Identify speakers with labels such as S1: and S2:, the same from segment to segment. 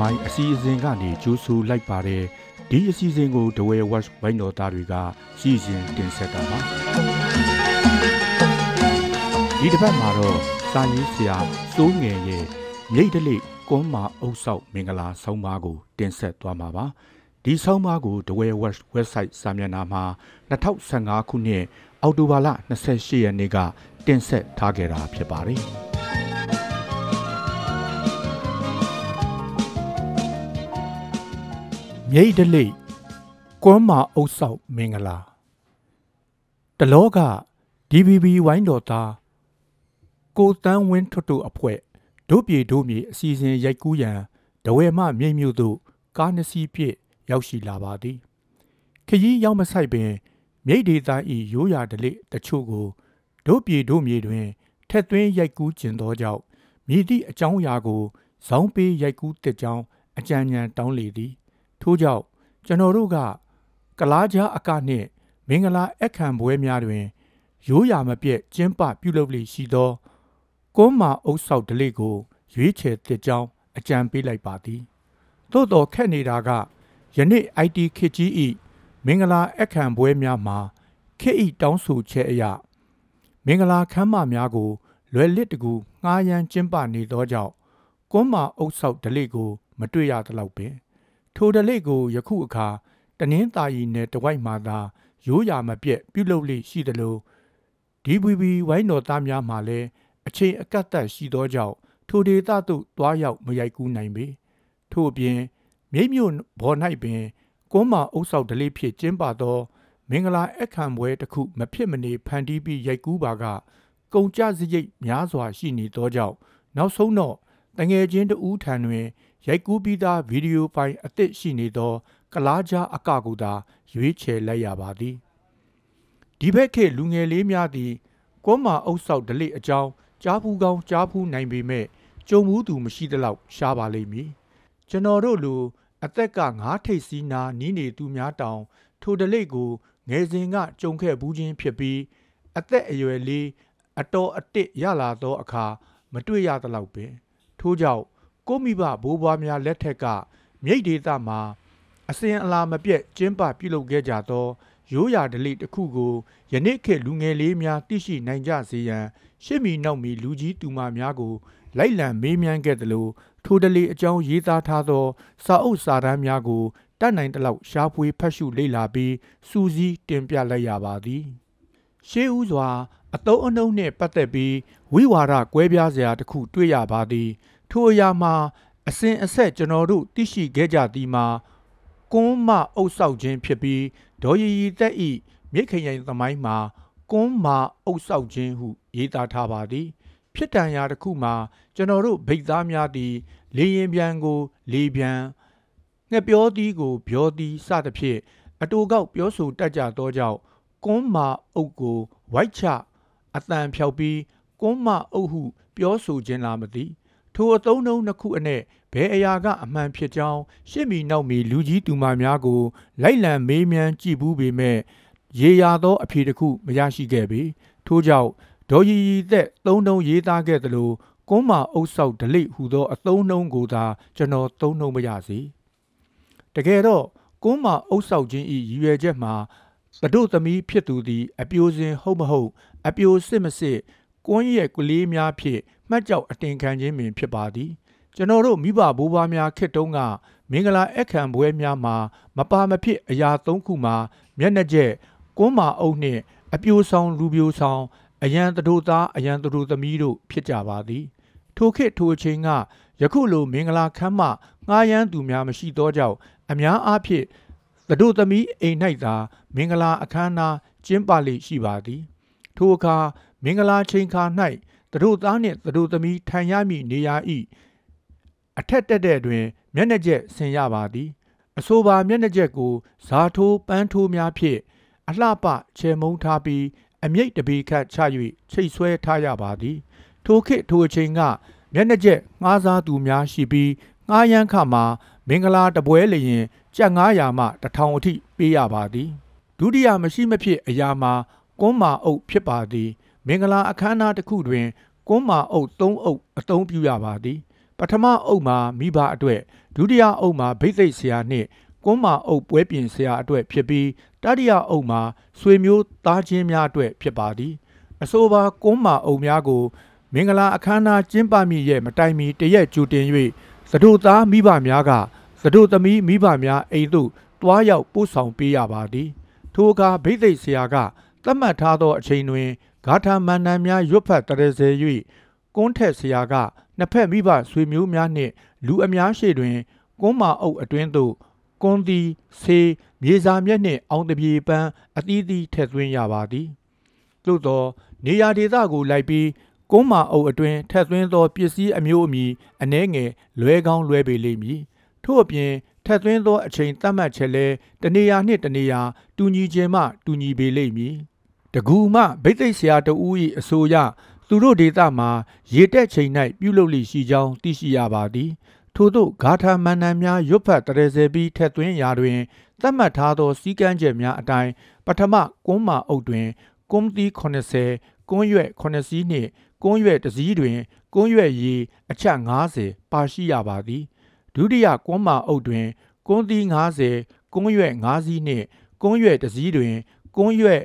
S1: မိုင်းအစီအစဉ်ကနေကြိုးဆိုလိုက်ပါတယ်ဒီအစီအစဉ်ကို The Way Watch ဝိုင်းတော်သားတွေကစီစဉ်တင်ဆက်တာပါဒီတစ်ပတ်မှာတော့စာရေးဆရာစိုးငယ်ရဲ့မြိတ်တလိကွန်မာအုပ်ဆောက်မင်္ဂလာဆောင်းပါးကို တင်ဆက်သွားမှာပါဒီဆောင်းပါးကို The Way Watch website စာမျက်နှာမှာ2015ခုနှစ်အောက်တိုဘာလ28ရက်နေ့ကတင်ဆက်ထားခဲ့တာဖြစ်ပါတယ် မြိတ်တလိကွန်မာအုပ်ဆောက်မင်္ဂလာတလောက DVB ဝိုင်းတော်သားကိုတန်းဝင်းထွတ်တို့အဖွဲ့ဒုပြေဒုမြေအစီအစဉ်ရိုက်ကူးရန်ဒဝဲမမြိတ်မြို့သို့ကားနှစ်စီးဖြင့်ရောက်ရှိလာပါသည် ခရီးရောက်မဆိုင်ပင်မြိတ်ဒေသ၏ရိုးရာဓလေ့တချို့ကိုဒုပြေဒုမြေတွင် ထက်သွင်းရိုက်ကူးကျင်သောကြောင့်မြည်သည့်အကြောင်းအရာကိုဇောင်းပေးရိုက်ကူးတဲ့ကြောင်းအကြံဉာဏ်တောင်းလေသည် ထို့ကြောင့်ကျွန်တော်တို့ကကလားကြားအကနှင့် မင်္ဂလာအခမ်းပွဲများတွင် ရိုးရာမပြည့်ကျင်းပပြုလုပ်လေရှိသောကွန်းမာအုပ်ဆောက်ဒလိကို ရွေးချယ်တစ်ကြောင်းအကြံပေးလိုက်ပါသည်သို့တော်ခက်နေတာကယနေ့ IT ခေတ်ကြီးဤမင်္ဂလာအခမ်းပွဲများမှာခေတ်ဤတောင်းဆိုချက်အရမင်္ဂလာခမ်းမများကို လွယ်လစ်တကူငှားရမ်းကျင်းပနေသောကြောင့်ကွန်းမာအုပ်ဆောက်ဒလိကို မတွေ့ရသလောက်ပင် ထိုဒလိကိုယခုအခါတနင်းသာရီနယ်တဝိုက်မှသာရိုးရာမပြည့်ပြုလုပ်လိရှိသလို DVB ဝိုင်းတော်သားများမှလည်းအချိန်အကန့်အသတ်ရှိသောကြောင့်ထိုဒေသသို့တွားရောက်မရိုက်ကူးနိုင်ပေထို့အပြင်မြိတ်မြို့ဘော်၌ပင်ကွန်းမာအုပ်ဆောက်ဒလေးဖြစ်ကျင်းပသော မင်္ဂလာအခမ်းပွဲတစ်ခုမဖြစ်မနေဖန်တီးပြီးရိုက်ကူးပါကကုံကြစရိတ်များစွာရှိနေသောကြောင့်နောက်ဆုံးတော့တငယ်ချင်းတဦးထံတွင် ရိုက်ကူးပြီးသားဗီဒီယိုဖိုင်အသစ်ရှိနေသော ကလားကြားအကကူသာရွေးချယ်လိုက်ရပါသည်ဒီဘက်ခေတ်လူငယ်လေးများသည်ကွန်းမာအုပ်ဆောက်ဒလိအကြောင်းကြားဖူးကောင်းကြားဖူးနိုင်ပေမဲ့ကြုံမှုသူမရှိသလောက်ရှားပါလိမ့်မည်ကျွန်တော်တို့လူအသက်ကငါးထိပ်စီးနာနီးနေသူများတောင်ထိုဒလိကိုငယ်စဉ်ကကြုံခဲ့ဘူးချင်းဖြစ်ပြီးအသက်အရွယ်လေးအတော်အတစ်ရလာသောအခါမတွေ့ရသလောက်ပင်ထို့ကြောင့် ကိုမိဘဘိုးဘွားများလက်ထက်ကမြိတ်ဒေသမှာအစဉ်အလာမပြတ်ကျင်းပပြုလုပ်ခဲ့ကြသောရိုးရာဓလေ့တစ်ခုကိုယနေ့ခေတ်လူငယ်လေးများသိရှိနိုင်ကြစေရန်ရှစ်မီနောက်မီလူကြီးသူမများကို လိုက်လံမေးမြန်းခဲ့သလိုထိုဓလေ့အကြောင်းရေးသားထားသော စာအုပ်စာတမ်းများကိုတတ်နိုင်သလောက်ရှားဖွေဖတ်ရှုလေ့လာပြီးစူးစီးတင်ပြလိုက်ရပါသည်ရှေးဦးစွာအတုံးအနှုံနှင့်ပတ်သက်ပြီးဝိဝါဒကွဲပြားစရာတစ်ခုတွေ့ရပါသည် ထိုအရာမှာအစဉ်အဆက်ကျွန်တော်တို့သိရှိခဲ့ကြသည်မှာကွန်းမအုပ်ဆောက်ခြင်းဖြစ်ပြီးဒေါ်ရီရီတက်ဤမြိတ်ခရိုင်သမိုင်းမှာကွန်းမာအုပ်ဆောက်ခြင်းဟုရေးသားထားပါသည် ဖြစ်တန်ရာတစ်ခုမှာကျွန်တော်တို့ဗိတ်သားများသည် လေရင်ပြန်ကို လေပြန်ငှက်ပြောသည်ကိုပြောသည်စသဖြင့်အတူကောက်ပြောဆိုတတ်ကြသောကြောင့်ကွန်းမာအုပ်ကိုဝိုက်ချအတန်ဖြောက်ပြီးကွန်းမာအုပ်ဟု ပြောဆိုခြင်းလားမသိ ထိုအသုံးနှုန်းနှစ်ခုအနက်ဘယ်အရာကအမှန်ဖြစ်ကြောင်းရှစ်မီနောက်မီလူကြီးသူမများကို လိုက်လံမေးမြန်းကြည့်ဘူးပေမဲ့ရေရာသောအဖြေတစ်ခုမရရှိခဲ့ပေထို့ကြောင့်ဒေါ်ရီရီသက်သုံးနှုံးရေးသားခဲ့သလိုကွန်းမာအုပ်ဆောက်ဒလိဟူသောအသုံးနှုံးကိုသာကျွန်တော်သုံးနှုံးမရစေတကယ်တော့ကွန်းမာအုပ်ဆောက်ခြင်းဤရည်ရွယ်ချက်မှာသတို့သမီးဖြစ်သူသည် အပြိုစင်ဟုတ်မဟုတ်အပြိုစစ်မစစ် ကွန်းရဲ့ကလေးများဖြင့်မှတ်ကြောက်အတင်ခံခြင်းပင်ဖြစ်ပါသည်ကျွန်တော်တို့မိဘဘိုးဘွားများခေတ်တုန်းကမင်္ဂလာအခမ်းပွဲများမှာမပါမဖြစ်အရာ၃ခုမှာမျက်နှာကျက်ကွန်းမာအုပ်နှင့် အပြိုဆောင်လူပြိုဆောင်အရန်တတို့သားအရန်တတို့သမီးတို့ဖြစ်ကြပါသည် ထိုခေတ်ထိုအချိန်ကယခုလိုမင်္ဂလာခမ်းမငှားရမ်းသူများမရှိသောကြောင့်အများအားဖြင့်တတို့သမီးအိမ်၌သာ မင်္ဂလာအခမ်းအနားကျင်းပလေရှိပါသည် ထိုအခါ မင်္ဂလာချိန်ခါ၌တတို့သားနှင့်တတို့သမီးထိုင်ရမည့်နေရာ၏အထက်တက်တဲ့တွင် မျက်နှာကျက်ဆင်ရပါသည်အဆိုပါမျက်နှာကျက်ကိုဇာထိုးပန်းထိုးများဖြင့်အလှပချေမုံထားပြီးအမြိတ်တပီခတ်ချ၍ချိတ်ဆွဲထားရပါသည် ထိုခေတ်ထိုအချိန်က မျက်နှာကျက်ငှားစားသူများရှိပြီးငှားရမ်းခမှာမင်္ဂလာတပွဲလျင်ကြက်900မှ1000အထိပေးရပါသည်ဒုတိယမရှိမဖြစ်အရာမှာကွန်းမာအုပ်ဖြစ်ပါသည် မင်္ဂလာအခမ်းအနားတစ်ခုတွင်ကွန်းမာအုပ်3အုပ်အသုံးပြုရပါသည် ပထမအုပ်မှာမိဘအတွက်ဒုတိယအုပ်မှာဘိသိက်ဆရာနှင့်ကွန်းမာအုပ်ပွဲပြင်ဆရာအတွက်ဖြစ်ပြီးတတိယအုပ်မှာဆွေမျိုးသားချင်းများအတွက်ဖြစ်ပါသည်အဆိုပါကွန်းမာအုပ်များကို မင်္ဂလာအခမ်းအနားကျင်းပမည့်ရဲ့မတိုင်မီတရက်ကြိုတင်၍သတို့သားမိဘများကသတို့သမီးမိဘများအိမ်သို့တွားရောက်ပို့ဆောင်ပေးရပါသည် ထိုအခါဘိသိက်ဆရာကသတ်မှတ်ထားသောအချိန်တွင် ဂါထာမန္တန်များရွတ်ဖတ်တရစေ၍ကွန်းထက်ဆရာကနှစ်ဖက်မိဘဆွေမျိုးများနှင့် လူအများရှိတွင်ကွန်းမာအုပ်အတွင်းသို့ကွန်းသည်ဆေးမြေစာမျက်နှင့်အောင်တပြေပန်းအသီးသီးထည့်သွင်းရပါသည်သို့သောနေရာဒေသကိုလိုက်ပြီးကွန်းမာအုပ်အတွင်းထည့်သွင်းသောပစ္စည်းအမျိုးအမည်အနှဲငယ်လွဲကောင်းလွဲပေလိမ့်မည်ထို့အပြင်ထက်သွင်းသောအချိန်သတ်မှတ်ချက်လဲတနေရာနှင့်တနေရာတူညီခြင်းမှတူညီပေလိမ့်မည် တကူမှဗိသိက်ဆရာတဦး၏အဆိုအရသူတို့ဒေသမှာရေတက်ချိန်၌ပြုလုပ်လိရှိကြောင်းသိရှိရပါသည်ထို့သောဂါထာမန္တန်များရွတ်ဖတ်တရေစေပြီးထက်သွင်းရာတွင်သတ်မှတ်ထားသောစီကံချက်များအတိုင်းပထမကွန်းမာအုပ်တွင်ကွန်းသီး80ကွန်းရွက်9စီးနှင့်ကွန်းရွက်တစ်စီးတွင်ကွန်းရွက်ရေအချက်90ပါရှိရပါသည်ဒုတိယကွန်းမာအုပ်တွင်ကွန်းသီး90ကွန်းရွက်5စီးနှင့်ကွန်းရွက်တစ်စီးတွင်ကွန်းရွက်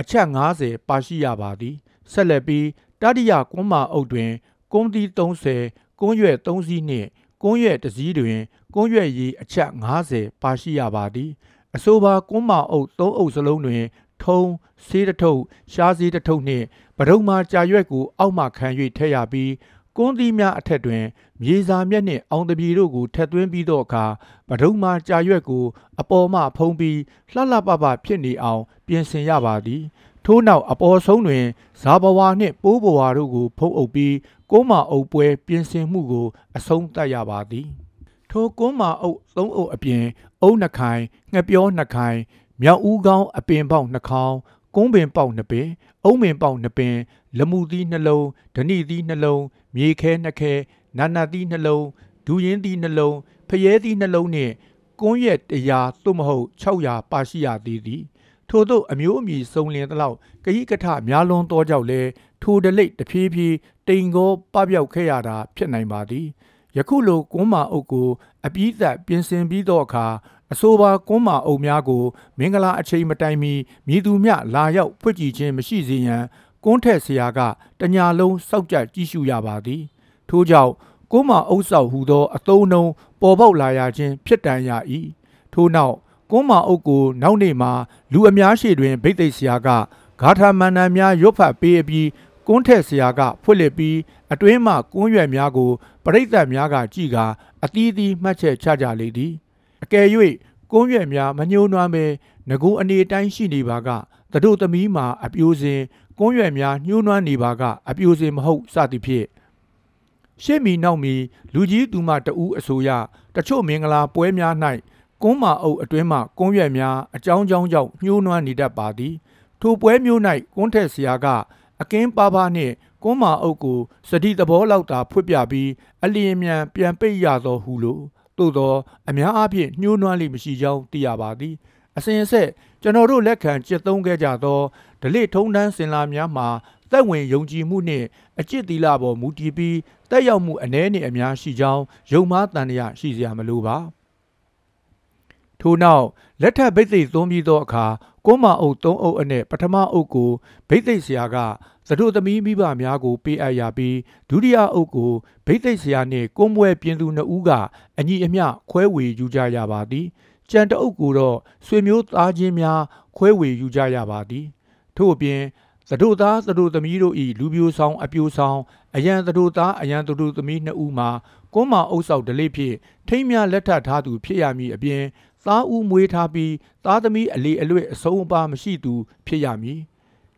S1: အချက်90ပါရှိရပါသည်ဆက်လက်ပြီးတတိယကွန်းမာအုပ်တွင်ကွန်းသီး30ကွန်းရွက်3စီးနှင့်ကွန်းရွက်တစ်စီးတွင်ကွန်းရွက်ရေအချက်90ပါရှိရပါသည်အဆိုပါကွန်းမာအုပ်3အုပ်စလုံးတွင် ထုံးဆေးတထုပ်ရှားဆေးတထုပ်နှင့်ပဒုံမာကြာရွက်ကိုအောက်မှခံ၍ထည့်ရပြီး ကွန်းသီးများအထက်တွင် မြေစာမျက်နှင့်အောင်တပြေတို့ကိုထက်သွင်းပြီးသောအခါပဒုံမာကြာရွက်ကို အပေါ်မှဖုံးပြီးလှလှပပဖြစ်နေအောင် ပြင်ဆင်ရပါသည်ထို့နောက်အပေါ်ဆုံးတွင်ဇာဘဝနှင့်ပိုးဘဝတို့ကို ဖုံးအုပ်ပြီးကိုးမာအုပ်ပွဲ ပြင်ဆင်မှုကို အဆုံးသတ်ရပါသည် ထိုကုန်းမာအုပ်သုံးအုပ်အပြင် အုံနှခိုင်ငှက်ပြောနှခိုင်မြောက်ဦးကောင်းအပင်ပေါက်နှခေါင်းကုန်းပင်ပေါက်နှစ်ပင်အုံပင်ပေါက်နှစ်ပင်လမှုသီးနှလုံးဓဏိသီးနှလုံး မြေခဲနှစ်ခဲနာနာသီးနှလုံးဒူရင်သီးနှလုံးဖျဲသီးနှလုံးနှင့်ကွန်းရက်တရားသို့မဟုတ်600ပါရှိရသေးသည်ထို့သောအမျိုးအမည်စုံလင်သလောက်ကဟိကထများလွန်သောကြောင့်လဲထိုဒလိတ်တဖြည်းဖြည်းတိမ်ကောပပျောက်ခဲ့ရတာဖြစ်နိုင်ပါသည်ယခုလိုကွန်းမာအုပ်ကိုအပြည့်သက်ပြင်ဆင်ပြီးသောအခါအဆိုပါကွန်းမာအုပ်များကို မင်္ဂလာအချိန်မတိုင်မီမြည်သူမျှလာရောက်ဖွင့်ကြည့်ခြင်းမရှိစေရန် ကွန်းထက်ဆရာကတညာလုံးစောက်ကြကြည့်ရှုရပါသည်ထို့ကြောင့်ကိုမအုပ်ဆောက်ဟူသောအသုံးနှုံးပေါ်ပေါက်လာရခြင်းဖြစ်တန်ရ၏ထို့နောက်ကွန်းမာအုပ်ကိုနောက်နေ့မှာလူအများရှိတွင်ဗိသိက်ဆရာကဂါထာမန္တန်များရွတ်ဖတ်ပေးအပြီးကွန်းထက်ဆရာကဖွင့်လှစ်ပြီးအတွင်းမှကွန်းရွက်များကိုပရိသတ်များကကြည်ကာအသီးသီးမှတ်ချက်ချကြလေသည်အကယ်၍ကွန်းရွက်များမညှိုးနွမ်းပဲငကူအနေတိုင်းရှိနေပါကသတို့သမီးမှာအပြိုစင် ကွန်းရွက်များညှိုးနွမ်းနေပါကအပြိုစင်မဟုတ်စသည်ဖြင့်ရှေ့မီနောက်မီလူကြီးသူမတဦးအဆိုရတချို့မင်္ဂလာပွဲများ၌ကွန်းမာအုပ်အတွင်းမှကွန်းရွက်များအကြောင်းကြောင်းကြောင့်ညှိုးနွမ်းနေတတ်ပါသည်ထိုပွဲမျိုး၌ကွန်းထက်ဆရာကအကင်းပါပါနှင့်ကွန်းမာအုပ်ကိုစတိသဘောလောက်သာဖွင့်ပြပြီးအလျင်မြန်ပြန်ပိတ်ရသောဟုလို့သို့သောအများအားဖြင့်ညှိုးနွမ်းလိမရှိကြောင်းသိရပါသည်အစဉ်အဆက်ကျွန်တော်တို့လက်ခံကျင့်သုံးခဲ့ကြသော ဒလိထုံးတန်းစင်လာများမှာသက်ဝင်ယုံကြည်မှုနှင့်အကျင့်သီလပေါ်မူတည်ပြီးတက်ရောက်မှုအ ਨੇ နှင့်အများရှိကြောင်းယုံမှားတန်ရာရှိစရာမလိုပါထို့နောက်လက်ထပ်ဗိသိက်သွန်းပြီးသောအခါကိုမအုပ်သုံးအုပ်အနဲ့ပထမအုပ်ကိုဗိသိက်ဆရာကသတို့သမီးမိဘများကိုပေးအပ်ရပြီးဒုတိယအုပ်ကိုဗိသိက်ဆရာနှင့်ကွန်းပွဲပြင်သူနှစ်ဦးကအညီအမျှခွဲဝေယူကြရပါသည်ကြံတအုပ်ကိုတော့ဆွေမျိုးသားချင်းများခွဲဝေယူကြရပါသည် ထို့အပြင်သတို့သားသတို့သမီးတို့၏လူပြိုဆောင်အပြိုဆောင်အရန်သတို့သားအရန်သတို့သမီးနှစ်ဦးမှာကွန်းမအုပ်ဆောက်ဒလိဖြင့်ထိမ့်များလက်ထပ်ထားသူဖြစ်ရမည်အပြင်သားဦးမွေးထားပြီးသားသမီးအလေအလွတ်အဆုံးအပါမရှိသူဖြစ်ရမည်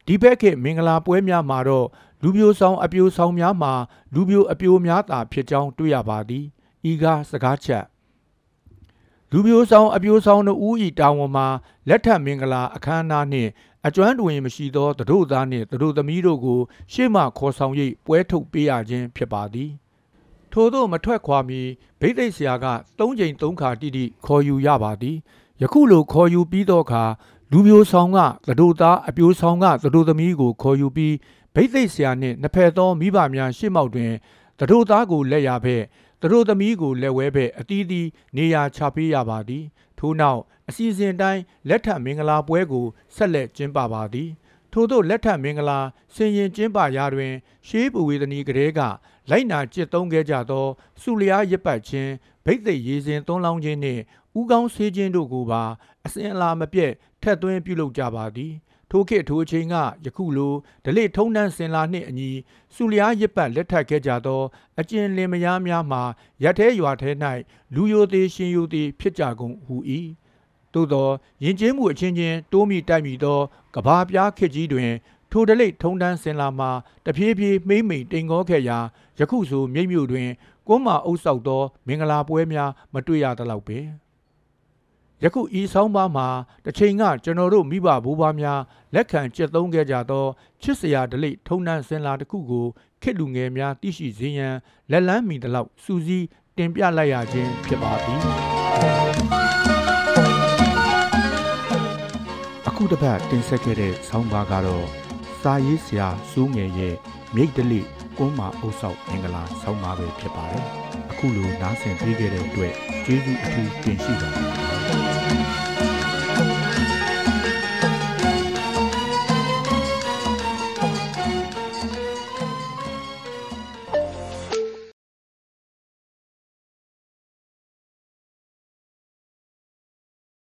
S1: ဒီဘက်ခေတ်မင်္ဂလာပွဲများမှာတော့လူပြိုဆောင်အပြိုဆောင်များမှာလူပြိုအပြိုများသာဖြစ်ကြောင်းတွေ့ရပါသည်ဤကားစကားချက်လူပြိုဆောင်အပြိုဆောင်တို့ဦးဤတာဝန်မှာလက်ထပ်မင်္ဂလာအခမ်းအနားနှင့် အကျွမ်းတွင်မရှိသောတတို့သားနှင့်တတို့သမီးတို့ကို ရှေ့မှခေါ်ဆောင်၍ပွဲထုတ်ပေးရခြင်းဖြစ်ပါသည်ထို့သောမထွက်ခွာမီဗိသိက်ဆရာက၃ချိန်၃ခါတိတိခေါ်ယူရပါသည်ယခုလိုခေါ်ယူပြီးသောအခါလူမျိုးဆောင်ကသတို့သားအပြိုဆောင်ကသတို့သမီးကိုခေါ်ယူပြီးဗိသိက်ဆရာနှင့်နှစ်ဖက်သောမိဘများရှေ့မှောက်တွင်သတို့သားကိုလက်ရဖက်သသူတို့သမီးကိုလက်ဝဲဘက်အတီးတီးနေရာချပေးရပါသည် ထို့နောက်အစီအစဉ်တိုင်းလက်ထပ်မင်္ဂလာပွဲကိုဆက်လက်ကျင်းပပါသည်ထို့သောလက်ထပ်မင်္ဂလာဆင်ရင်ကျင်းပရာတွင် ရှေးပဝေသနီကလေးကလိုက်နာကျင့်သုံးခဲ့ကြသောစုလျားရစ်ပတ်ခြင်းဗိတ်သိက်ရေးစဉ်သွန်းလောင်းခြင်းနှင့်ဥကောင်းဆေးခြင်းတို့ကိုပါအစဉ်အလာမပြတ်ထက်သွင်းပြုလုပ်ကြပါသည် ထိုခေတ်ထိုအချိန်ကယခုလိုဒလိထုံးတန်းစင်လာနှင့်အညီစုလျားရစ်ပတ်လက်ထပ်ခဲ့ကြသောအကျဉ်လင်မယားများမှာရက်သေးရွာထဲ၌လူယိုသေးရှင်ယိုသေးဖြစ်ကြကုန်ဟူ၏သို့သောယဉ်ကျေးမှုအချင်းချင်းတိုးမိတိုက်မိသောကဘာပြားခေတ်ကြီးတွင် ထိုဒလိထုံးတန်းစင်လာမှာတဖြည်းဖြည်းမိမ့်မိန်တိမ်ကောခဲ့ရာယခုဆိုမြိတ်မြို့တွင်ကွန်းမာအုပ်ဆောက်သော မင်္ဂလာပွဲများမတွေ့ရသလောက်ပင် ယခုဤဆောင်ပါမှာတစ်ချိန်ကကျွန်တော်တို့မိဘဘိုးဘွားများလက်ခံကျက်သုံးခဲ့ကြသောချစ်စရာဒလိထုံးတန်းစင်လာတစ်ခုကိုခေတ်လူငယ်များသိရှိစေရန်လက်လန်းမီတလောက်စူးစီးတင်ပြလိုက်ရခြင်းဖြစ်ပါသည်အခုတစ်ပတ်တင်ဆက်ခဲ့တဲ့ဆောင်းပါးကတော့စာရေးဆရာစူးငယ်ရဲ့မြိတ်ဒလိကွန်းမာအုပ်ဆောက်မင်္ဂလာဆောင်းပါးပဲဖြစ်ပါတယ်အခုလိုနားဆင်ပေးခဲ့တဲ့အတွက်ကျေးဇူးအထူးတင်ရှိပါတယ်